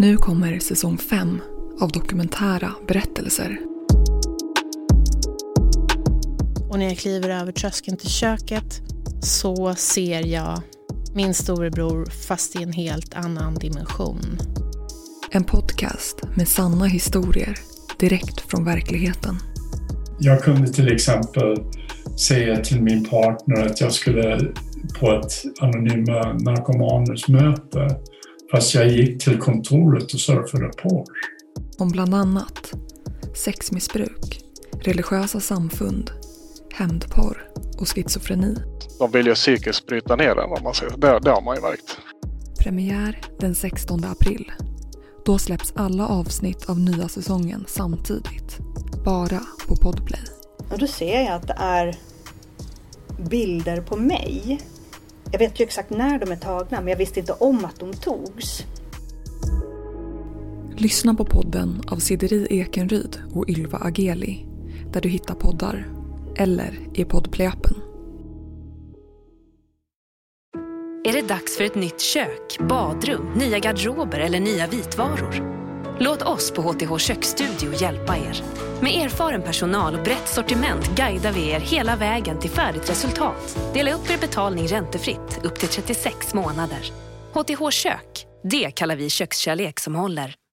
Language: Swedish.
Nu kommer säsong 5 av dokumentära berättelser. Och när jag kliver över tröskeln till köket så ser jag min storebror fast i en helt annan dimension. En podcast med sanna historier direkt från verkligheten. Jag kunde till exempel säga till min partner att jag skulle på ett anonyma narkomaners möte fast jag gick till kontoret och surfade på. Om bland annat sexmissbruk, religiösa samfund, hämndporr och schizofreni. De vill ju psykiskt bryta ner den om man säger det, det har man ju märkt. Premiär den 16 april. Då släpps alla avsnitt av nya säsongen samtidigt. Bara på Podplay. Och då ser jag att det är bilder på mig. Jag vet ju exakt när de är tagna men jag visste inte om att de togs. Lyssna på podden av Sideri Ekenryd och Ylva Ageli där du hittar poddar eller i Podplay-appen. Är det dags för ett nytt kök, badrum, nya garderober eller nya vitvaror? Låt oss på HTH Köksstudio hjälpa er. Med erfaren personal och brett sortiment guidar vi er hela vägen till färdigt resultat. Dela upp er betalning räntefritt upp till 36 månader. HTH Kök, det kallar vi kökskärlek som håller.